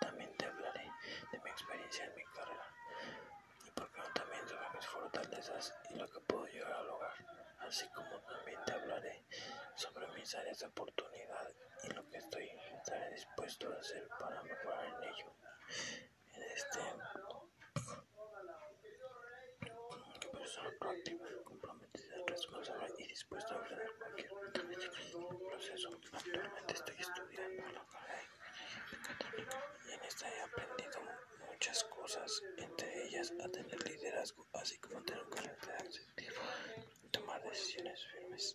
también te hablaré de mi experiencia en mi carrera y por qué no también sobre mis fortalezas y lo que puedo llegar a lograr, así como también te hablaré sobre mis áreas de oportunidad y lo que estoy estaré dispuesto a hacer para mejorar en ello. En este persona proactiva, comprometida, responsable y dispuesta a enfrentar cualquier proceso. Minas Firmes